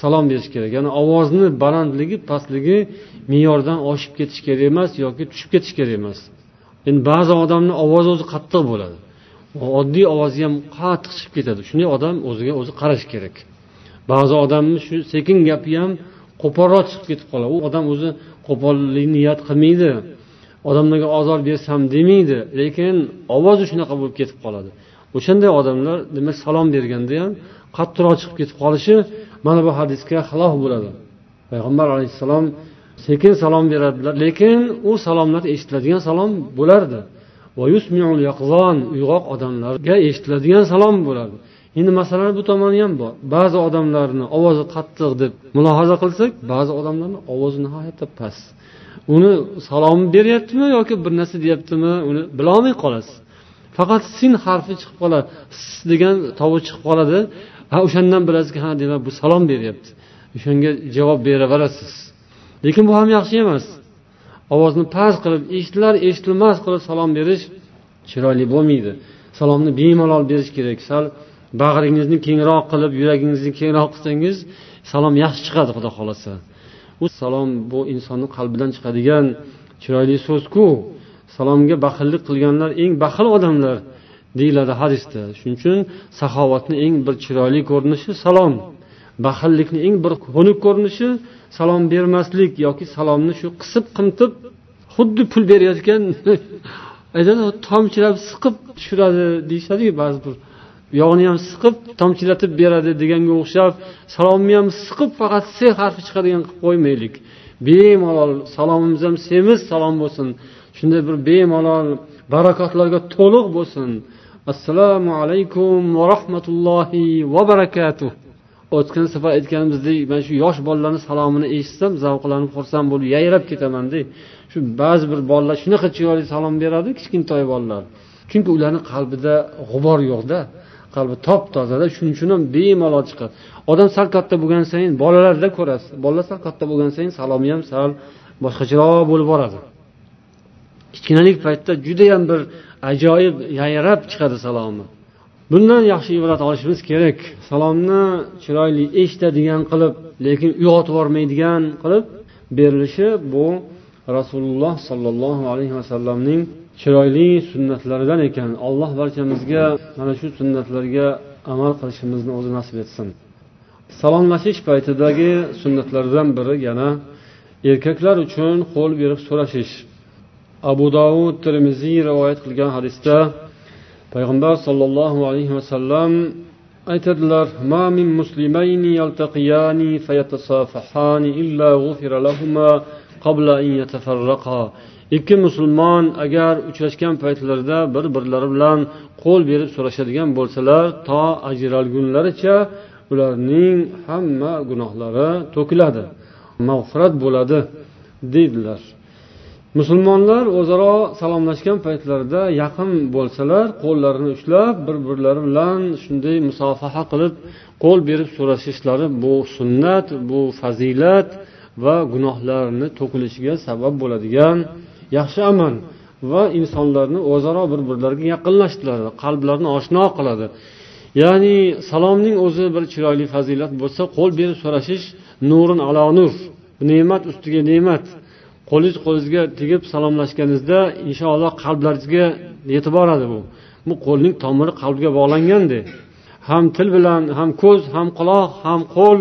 salom berish kerak. Ya'ni ovozni balandligi pastligi me'yordan oshib ketish kerak emas yoki tushib ketish kerak emas. Endi ba'zi odamni ovozi o'zi qattiq bo'ladi. Oddiy ovozi ham qattiq chiqib ketadi. Shunday odam o'ziga o'zi qarashi kerak. Ba'zi odamni shu sekin gapi ham qo'polroq chiqib ketib qoladi. U odam o'zi qo'pollik niyat qilmaydi. Odamlarga ozor bersam demaydi lekin ovozi shunaqa bo'lib ketib qoladi. O'shanday odamlar demak salom berganda ham qattiqroq chiqib ketib qolishi mana bu hadisga xilof bo'ladi. Payg'ambar alayhissalom sekin salom beradilar lekin u salomlar eshitiladigan salom bo'lardi. Uyg'oq odamlarga eshitiladigan salom bo'lardi endi masalan bu tomoni ham bor. Ba'zi odamlarni ovozi qattiq deb mulohaza qilsak ba'zi odamlarni ovozi nihoyatda past. Uni salom beryaptimi yoki bir narsa deyaptimi uni bilolmay qolasiz. Faqat sin harfi chiqib qoladi s degan tovush chiqib qoladi. Ha o'shandan bilasizki ha demak bu salom beryapti. O'shanga javob beraverasiz. Lekin bu ham yaxshi emas. Ovozni past qilib eshitilar eshitilmas qilib salom berish chiroyli bo'lmaydi. Salomni bemalol berish kerak. Sal bag'ringizni kengroq qilib yuragingizni kengroq qilsangiz salom yaxshi chiqadi xudo xohlasa. U salom bu insonni qalbidan chiqadigan chiroyli so'zku. Salomga baxillik qilganlar eng baxil odamlar deyiladi hadisda. Shuning uchun saxovatni eng bir chiroyli ko'rinishi salom. Baxillikni eng bir xunuk ko'rinishi salom bermaslik yoki salomni shu qisib qimtib xuddi pul berayotgan aytadi tomchilab siqib tushiradi deyishadiku ba'zi bir yog'ni ham siqib tomchilatib beradi deganga o'xshab salomni ham siqib faqat se harfi chiqadigan qilib qo'ymaylik. Bemalol salomimiz ham semiz salom bo'lsin. Shunday bir bemalol barakotlarga to'liq bo'lsin. Assalomu alaykum va rahmatullohi va barakatuh. O'tgan safar aytganimizdek man shu yosh bolalarni salomini eshitsam zavqlanib xursand bo'lib yayrab ketamanda shu ba'zi bir bolalar shunaqa chiroyli salom beradi kichkintoy bolalar. Chunki ularni qalbida g'ubor yo'qda. Qalbi top tozada shuning uchun ham bemalol chiqadi. Odam sal katta bo'lgan sayin bolalarda ko'rasiz bolalar sal katta bo'lgan sayin salomi ham sal boshqacharoq bo'lib boradi. Kichkinalik paytda judayam bir ajoyib yayrab chiqadi salomi. Bundan yaxshi ibrat olishimiz kerak. Salomni chiroyli eshitadigan qilib lekin uyg'otib yubormaydigan qilib berilishi bu rasululloh sollallohu alayhi vasallamning chiroyli sunnatlaridan ekan. Alloh barchamizga mana shu sunnatlarga amal qilishimizni o'zi nasib etsin. Salomlashish paytidagi sunnatlardan biri yana erkaklar uchun qo'l berib so'rashish. Abu dovud termiziy rivoyat qilgan hadisda payg'ambar sollallohu alayhi vasallam aytadilar ma min muslimayni yaltaqiyani illa g'ufira lahuma ikki musulmon agar uchrashgan paytlarida bir birlari bilan qo'l berib so'rashadigan bo'lsalar to ajralgunlaricha ularning hamma gunohlari to'kiladi mag'firat bo'ladi deydilar. Musulmonlar o'zaro salomlashgan paytlarida yaqin bo'lsalar qo'llarini ushlab bir birlari bilan shunday musofaha qilib qo'l berib so'rashishlari bu sunnat bu fazilat va gunohlarni to'kilishiga sabab bo'ladigan yaxshi amal va insonlarni o'zaro bir birlariga yaqinlashtiradi qalblarini oshno qiladi. Ya'ni salomning o'zi bir chiroyli fazilat bo'lsa qo'l berib so'rashish nurin alo nur ne'mat ustiga ne'mat. Qo'lingiz qo'lingizga tegib salomlashganingizda inshaalloh qalblaringizga yetib boradi bu. Bu qo'lning tomiri qalbga bog'langanda ham til bilan ham ko'z ham quloq ham qo'l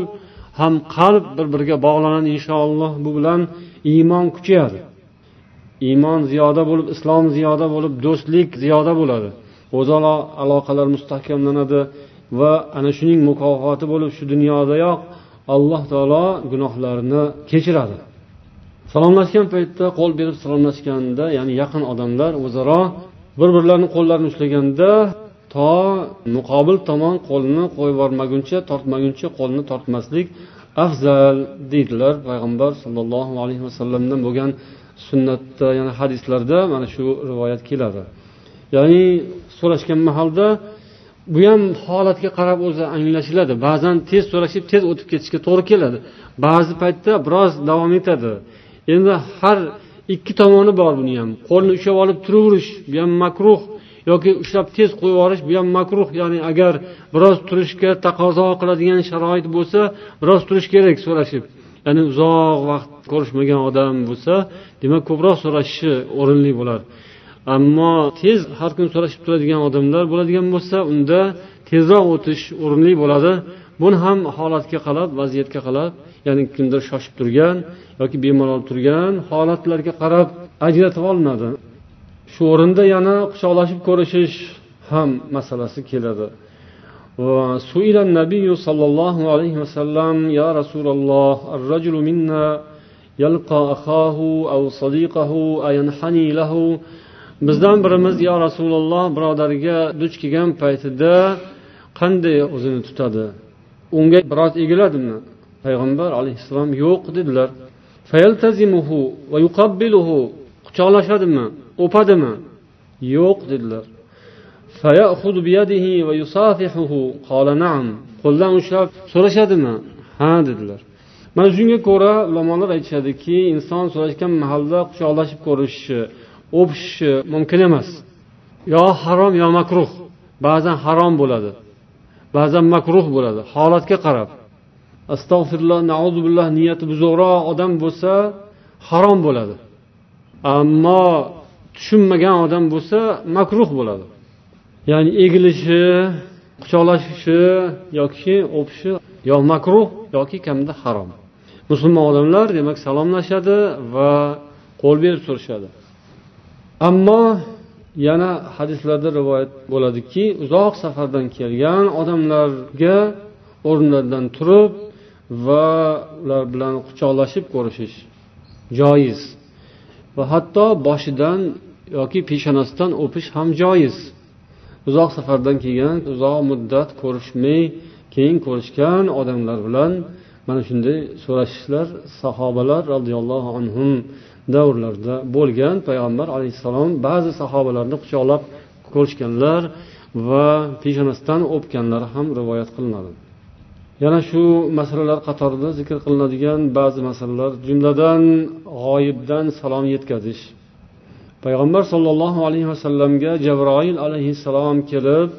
ham qalb bir biriga bog'lanadi inshaalloh bu bilan iymon kuchayadi. Iymon ziyoda bo'lib islom ziyoda bo'lib do'stlik ziyoda bo'ladi. O'zaro aloqalar mustahkamlanadi va ana shuning mukofoti bo'lib shu dunyodayoq alloh taolo gunohlarni kechiradi. Salomlashgan paytda qo'l berib salomlashganda ya'ni yaqin odamlar o'zaro bir birlarini qo'llarini ushlaganda to muqobil tomon qo'lni qo'yib yubormaguncha tortmaguncha qo'lni tortmaslik afzal deydilar payg'ambar sollallohu alayhi vasallamdan bo'lgan sunnatda yana hadislarda mana shu rivoyat keladi. Ya'ni so'rashgan mahalda bu ham holatga qarab o'zi anglashiladi. Ba'zan tez so'rashib tez o'tib ketishga to'g'ri keladi. Ba'zi paytda biroz davom etadi. Endi har ikki tomoni bor buni ham. Qo'lni ushlab olib turaverish bu ham makruh. Yoki ushlab tez qo'yib yuborish bu ham makruh ya'ni agar biroz turishga taqozo qiladigan sharoit bo'lsa biroz turish kerak so'rashib. Ya'ni uzoq vaqt ko'rishmagan odam bo'lsa demak ko'proq so'rashishi o'rinli bo'lar. Ammo tez har kuni so'rashib turadigan odamlar bo'ladigan bo'lsa unda tezroq o'tish o'rinli bo'ladi. Buni ham holatga qarab vaziyatga qarab ya'ni kimdir shoshib turgan yoki bemalol turgan holatlarga qarab ajratib olinadi shu o'rinda yana quchoqlashib ko'rishish ham masalasi keladi وسئل النبي صلى الله عليه وسلم يا رسول الله الرجل منا يلقى أخاه أو صديقه أينحني له bizdan birimiz yo rasululloh birodariga duch kelgan paytida qanday o'zini tutadi unga biroz egiladimi payg'ambar alayhissalom yo'q dedilar quchoqlashadimi O'padimi? Yo'q dedilar. Qo'ldan ushlab so'rashadimi? Ha dedilar. Mana shunga ko'ra ulamolar aytishadiki inson so'rashgan mahalda quchoqlashib ko'rishishi o'pishishi mumkin emas. Yo harom yo makruh. Ba'zan harom bo'ladi. Ba'zan makruh bo'ladi. Holatga qarab. Astag'firulloh nauzubillah niyati buzuqroq odam bo'lsa harom bo'ladi. Ammo tushunmagan odam bo'lsa makruh bo'ladi. Ya'ni egilishi quchoqlashishi yoki o'pishi yo makruh yoki kamida harom. Musulmon odamlar demak salomlashadi va qo'l berib so'rashadi. Ammo yana hadislarda rivoyat bo'ladiki uzoq safardan kelgan odamlarga o'rnlaridan turib va ular bilan quchoqlashib ko'rishish joiz. Va hatto boshidan yoki peshonasidan o'pish ham joiz. Uzoq safardan kelgan uzoq muddat ko'rishmay keyin ko'rishgan odamlar bilan mana shunday so'rashishlar sahobalar roziyallohu anhu davrlarida bo'lgan. Payg'ambar alayhissalom ba'zi sahobalarni quchoqlab ko'rishganlar va peshonasidan o'pganlari ham rivoyat qilinadi. Yana shu masalalar qatorida zikr qilinadigan ba'zi masalalar jumladan g'oyibdan salom yetkazish. Payg'ambar sollallohu alayhi vasallamga jabroil alayhissalom kelib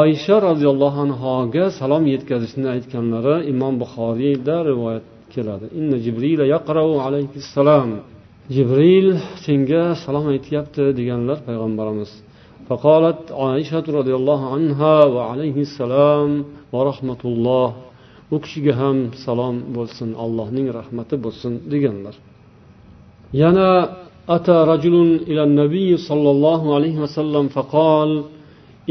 oysha roziyallohu anhoga salom yetkazishni aytganlari imom buxoriyda rivoyat keladi. Inna jibril yaqrau alayhissalom jibril senga salom aytyapti deganlar payg'ambarimiz. فقالت عائشة رضي الله عنها وعليه السلام ورحمة الله u kishiga ham salom bo'lsin allohning rahmati bo'lsin deganlar yana أتى رجل إلى النبي صلى الله عليه وسلم فقال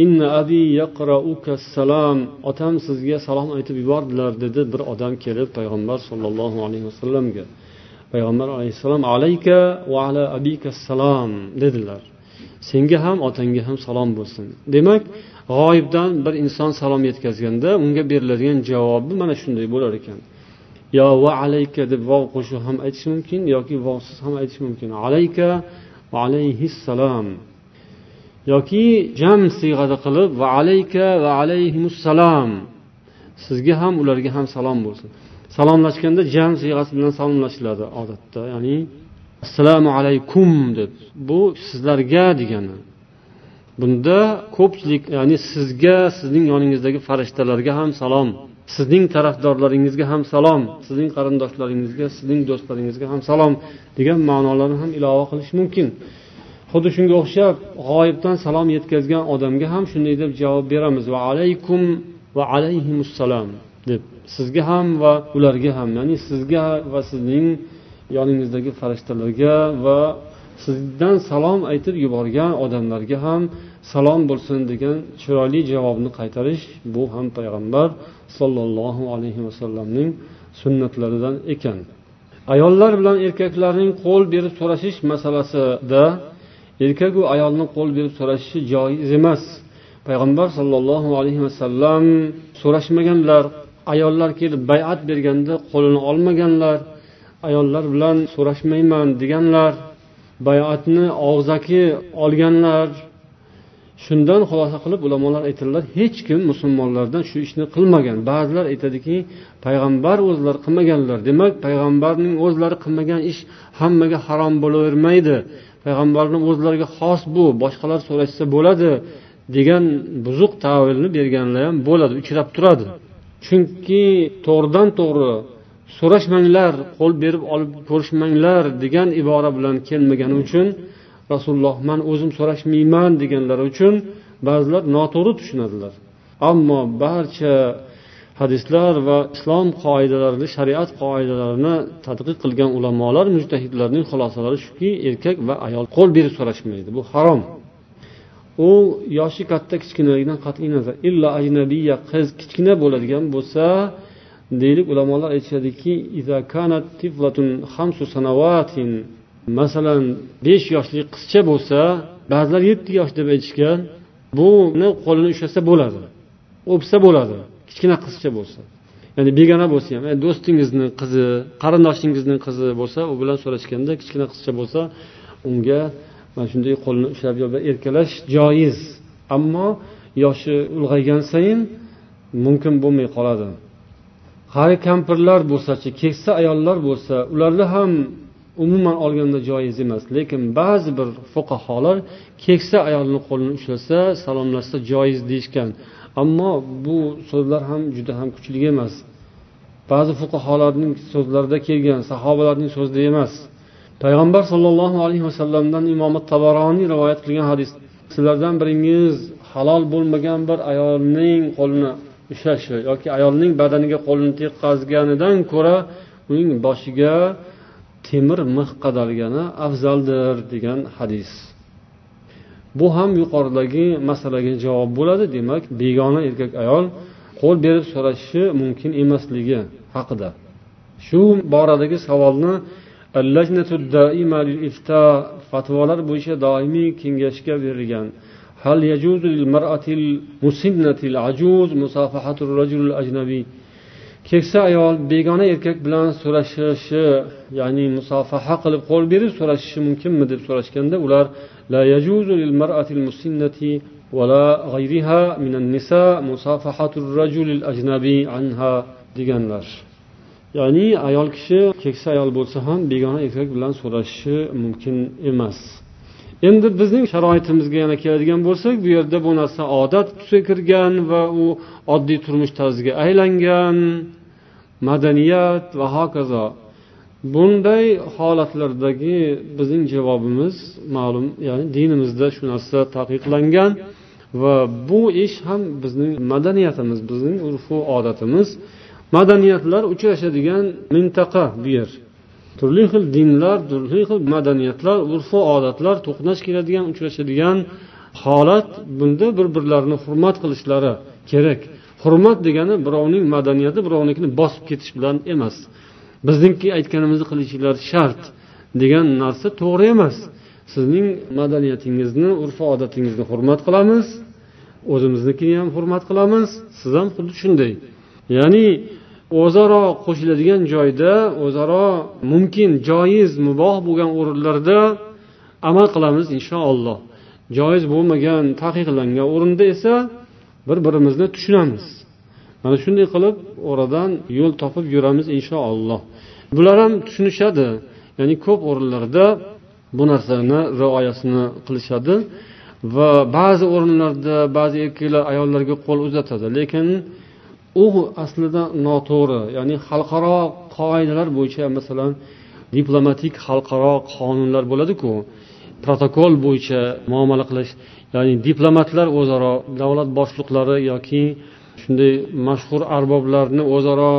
إن أبي يقرأك السلام otam sizga salom aytib yubordilar dedi bir odam kelib payg'ambar sollallohu alayhi vasallamga payg'ambar alayhissalom alayka va ala abika assalom dedilar senga ham otangga ham salom bo'lsin. Demak g'oyibdan bir inson salom yetkazganda unga beriladigan javobi mana shunday bo'lar ekan. Yo va alayka deb vov qo'shib ham aytish mumkin yoki vovsiz ham aytish mumkin. Alayka va alayhissalom. Yoki jam siyg'ada qilib va alayka va alayhimussalom sizga ham ularga ham salom bo'lsin. Salomlashganda jam siyg'asi bilan salomlashiladi odatda ya'ni assalomu alaykum deb. Bu sizlarga degani. Bunda ko'pchilik ya'ni sizga sizning yoningizdagi farishtalarga ham salom. Sizning tarafdorlaringizga ham salom. Sizning qarindoshlaringizga sizning do'stlaringizga ham salom degan ma'nolarni ham ilova qilish mumkin. Xuddi shunga o'xshab g'oyibdan salom yetkazgan odamga ham shunday deb javob beramiz. Va alaykum va alayhimussalom deb. Sizga ham va ularga ham ya'ni sizga va sizning yoningizdagi farishtalarga va sizdan salom aytib yuborgan odamlarga ham salom bo'lsin degan chiroyli javobni qaytarish bu ham payg'ambar sollallohu alayhi vasallamning sunnatlaridan ekan. Ayollar bilan erkaklarning qo'l berib so'rashish masalasida erkaku ayolni qo'l berib so'rashishi joiz emas. Payg'ambar sollallohu alayhi vasallam so'rashmaganlar ayollar kelib bayat berganda qo'lini olmaganlar ayollar bilan so'rashmayman deganlar bayatni og'zaki olganlar. Shundan xulosa qilib ulamolar aytadilar hech kim musulmonlardan shu ishni qilmagan. Ba'zilar aytadiki payg'ambar o'zlari qilmaganlar. Demak payg'ambarning o'zlari qilmagan ish hammaga harom bo'lavermaydi. Payg'ambarni o'zlariga xos bu boshqalar so'rashsa bo'ladi degan buzuq tavilni berganlar ham bo'ladi uchrab turadi. Chunki to'g'ridan to'g'ri so'rashmanglar qo'l berib olib ko'rishmanglar degan ibora bilan kelmagani uchun rasululloh man o'zim so'rashmayman deganlari uchun ba'zilar noto'g'ri tushunadilar. Ammo barcha hadislar va islom qoidalarini shariat qoidalarini tadqiq qilgan ulamolar mujtahidlarning xulosalari shuki erkak va ayol qo'l berib so'rashmaydi bu harom. U yoshi katta kichkinaligidan qat'iy nazar illo ajnabiya qiz kichkina bo'ladigan bo'lsa deylik ulamolar aytishadiki masalan besh yoshli qizcha bo'lsa ba'zilar yetti yosh deb aytishgan buni qo'lini ushlasa bo'ladi o'psa bo'ladi kichkina qizcha bo'lsa. Ya'ni begona bo'lsa ham e, do'stingizni qizi qarindoshingizni qizi bo'lsa u bilan so'rashganda kichkina qizcha bo'lsa unga mana shunday qo'lini ushlab erkalash joiz ammo yoshi ulg'aygan sayin mumkin bo'lmay qoladi. Qari kampirlar bo'lsachi keksa ayollar bo'lsa ularni ham umuman olganda joiz emas. Lekin ba'zi bir fuqaholar keksa ayolni qo'lini ushlasa salomlashsa joiz deyishgan. Ammo bu so'zlar ham juda ham kuchli emas. Ba'zi fuqarolarning so'zlarida kelgan sahobalarning so'zida emas. Payg'ambar sollallohu alayhi vasallamdan imom tabaroniy rivoyat qilgan hadis. Sizlardan biringiz halol bo'lmagan bir ayolning qo'lini ushlashi yoki ayolning badaniga qo'lini tekkazganidan ko'ra uning boshiga temir mix qadalgani afzaldir degan hadis. Bu ham yuqoridagi masalaga javob bo'ladi demak begona erkak ayol qo'l berib so'rashi mumkin emasligi haqida. Shu boradagi savolni fatvolar bo'yicha doimiy kengashga berilgan هل يجوز للمرأة المسنة العجوز مصافحة الرجل الأجنبي keksa ayol begona erkak bilan so'rashishi ya'ni musofaha qilib qo'l berib so'rashishi mumkinmi deb so'rashganda ular la yajuzu lil mar'atil musinnati ولا غيرها من النساء مصافحة الرجل الأجنبي عنها deganlar ya'ni ayol kishi keksa ayol bo'lsa ham begona erkak bilan so'rashishi mumkin emas Endi bizning sharoitimizga yana keladigan bo'lsak bu yerda bu narsa odat tusiga kirgan va u oddiy turmush tarziga aylangan madaniyat va hokazo. Bunday holatlardagi bizning javobimiz ma'lum ya'ni dinimizda shu narsa taqiqlangan va bu ish ham bizning madaniyatimiz bizning urfu odatimiz. Madaniyatlar uchrashadigan mintaqa bu yer. Turli xil dinlar turli xil madaniyatlar urfu odatlar to'qnash keladigan uchrashadigan holat bunda bir birlarini hurmat qilishlari kerak. Hurmat degani birovning madaniyati birovnikini bosib ketish bilan emas. Bizniki aytganimizni qilishinglar shart degan narsa to'g'ri emas. Sizning madaniyatingizni urf odatingizni hurmat qilamiz o'zimiznikini ham hurmat qilamiz siz ham xuddi shunday. Ya'ni o'zaro qo'shiladigan joyda o'zaro mumkin joiz muboh bo'lgan o'rinlarda amal qilamiz inshaalloh. Joiz bo'lmagan taqiqlangan o'rinda esa bir birimizni tushunamiz. Mana shunday qilib oradan yo'l topib yuramiz inshaalloh. Bular ham tushunishadi ya'ni ko'p o'rinlarda bu narsani rioyasini qilishadi va ba'zi o'rinlarda ba'zi erkaklar ayollarga qo'l uzatadi. Lekin u aslida noto'g'ri. Ya'ni xalqaro qoidalar bo'yicha masalan diplomatik xalqaro qonunlar bo'ladiku protokol bo'yicha muomala qilish ya'ni diplomatlar o'zaro davlat boshliqlari yoki shunday mashhur arboblarni o'zaro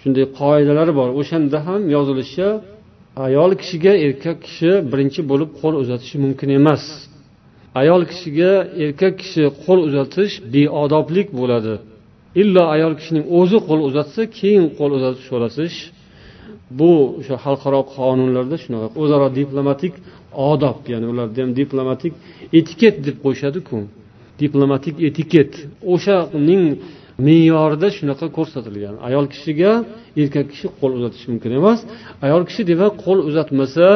shunday qoidalari bor. O'shanda ham yozilishicha ayol kishiga erkak kishi birinchi bo'lib qo'l uzatishi mumkin emas. Ayol kishiga erkak kishi qo'l uzatish beodoblik bo'ladi. Illo ayol kishining o'zi qo'l uzatsa keyin qo'l uzatib so'rasish. Bu o'sha xalqaro qonunlarda shunaqa o'zaro diplomatik odob ya'ni ularda ham diplomatik etiket deb qo'yishadiku diplomatik etiket. O'shaning me'yorida shunaqa ko'rsatilgan. Ayol kishiga erkak kishi qo'l uzatishi mumkin emas. Ayol kishi demak qo'l uzatmasa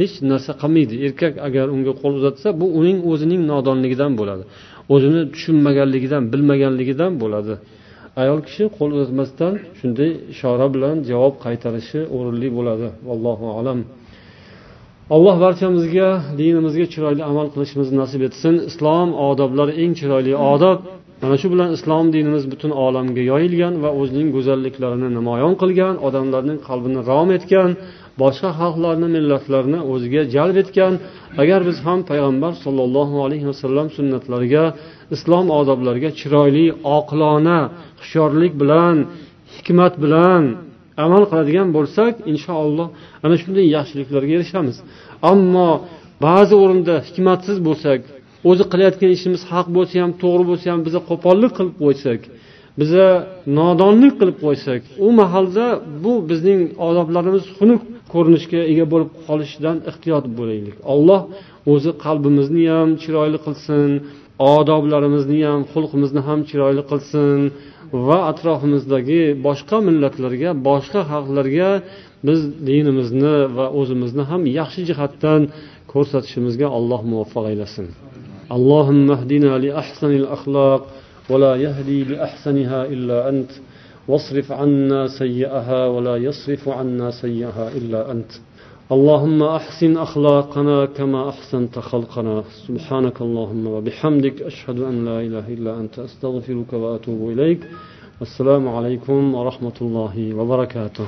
hech narsa qilmaydi. Erkak agar unga qo'l uzatsa bu uning o'zining nodonligidan bo'ladi. O'zini tushunmaganligidan bilmaganligidan bo'ladi. Ayol kishi qo'l uzatmasdan shunday ishora bilan javob qaytarishi o'rinli bo'ladi. Allohu alam. Alloh barchamizga dinimizga chiroyli amal qilishimizni nasib etsin. Islom odoblari eng chiroyli odob. Mana shu bilan islom dinimiz butun olamga yoyilgan va o'zining go'zalliklarini namoyon qilgan odamlarning qalbini rom etgan boshqa xalqlarni millatlarni o'ziga jalb etgan. Agar biz ham payg'ambar sollallohu alayhi vasallam sunnatlariga islom odoblariga chiroyli oqilona hushyorlik bilan hikmat bilan amal qiladigan bo'lsak inshaalloh ana shunday yaxshiliklarga erishamiz. Ammo ba'zi o'rinda hikmatsiz bo'lsak o'zi qilayotgan ishimiz haq bo'lsa ham to'g'ri bo'lsa ham biza qo'pollik qilib qo'ysak biza nodonlik qilib qo'ysak u mahalda bu bizning odoblarimiz xunuk ko'rinishga ega bo'lib qolishidan ehtiyot bo'laylik alloh o'zi qalbimizni ham chiroyli qilsin odoblarimizni ham xulqimizni ham chiroyli qilsin va atrofimizdagi boshqa millatlarga boshqa xalqlarga biz dinimizni va o'zimizni ham yaxshi jihatdan ko'rsatishimizga alloh muvaffaq aylasin اللهم اهدنا لأحسن الأخلاق ولا يهدي لأحسنها إلا أنت. واصرف عنا سيئها ولا يصرف عنا سيئها إلا أنت. اللهم أحسن أخلاقنا كما أحسنت خلقنا. سبحانك اللهم وبحمدك أشهد أن لا إله إلا أنت. أستغفرك وأتوب إليك. والسلام عليكم ورحمة الله وبركاته.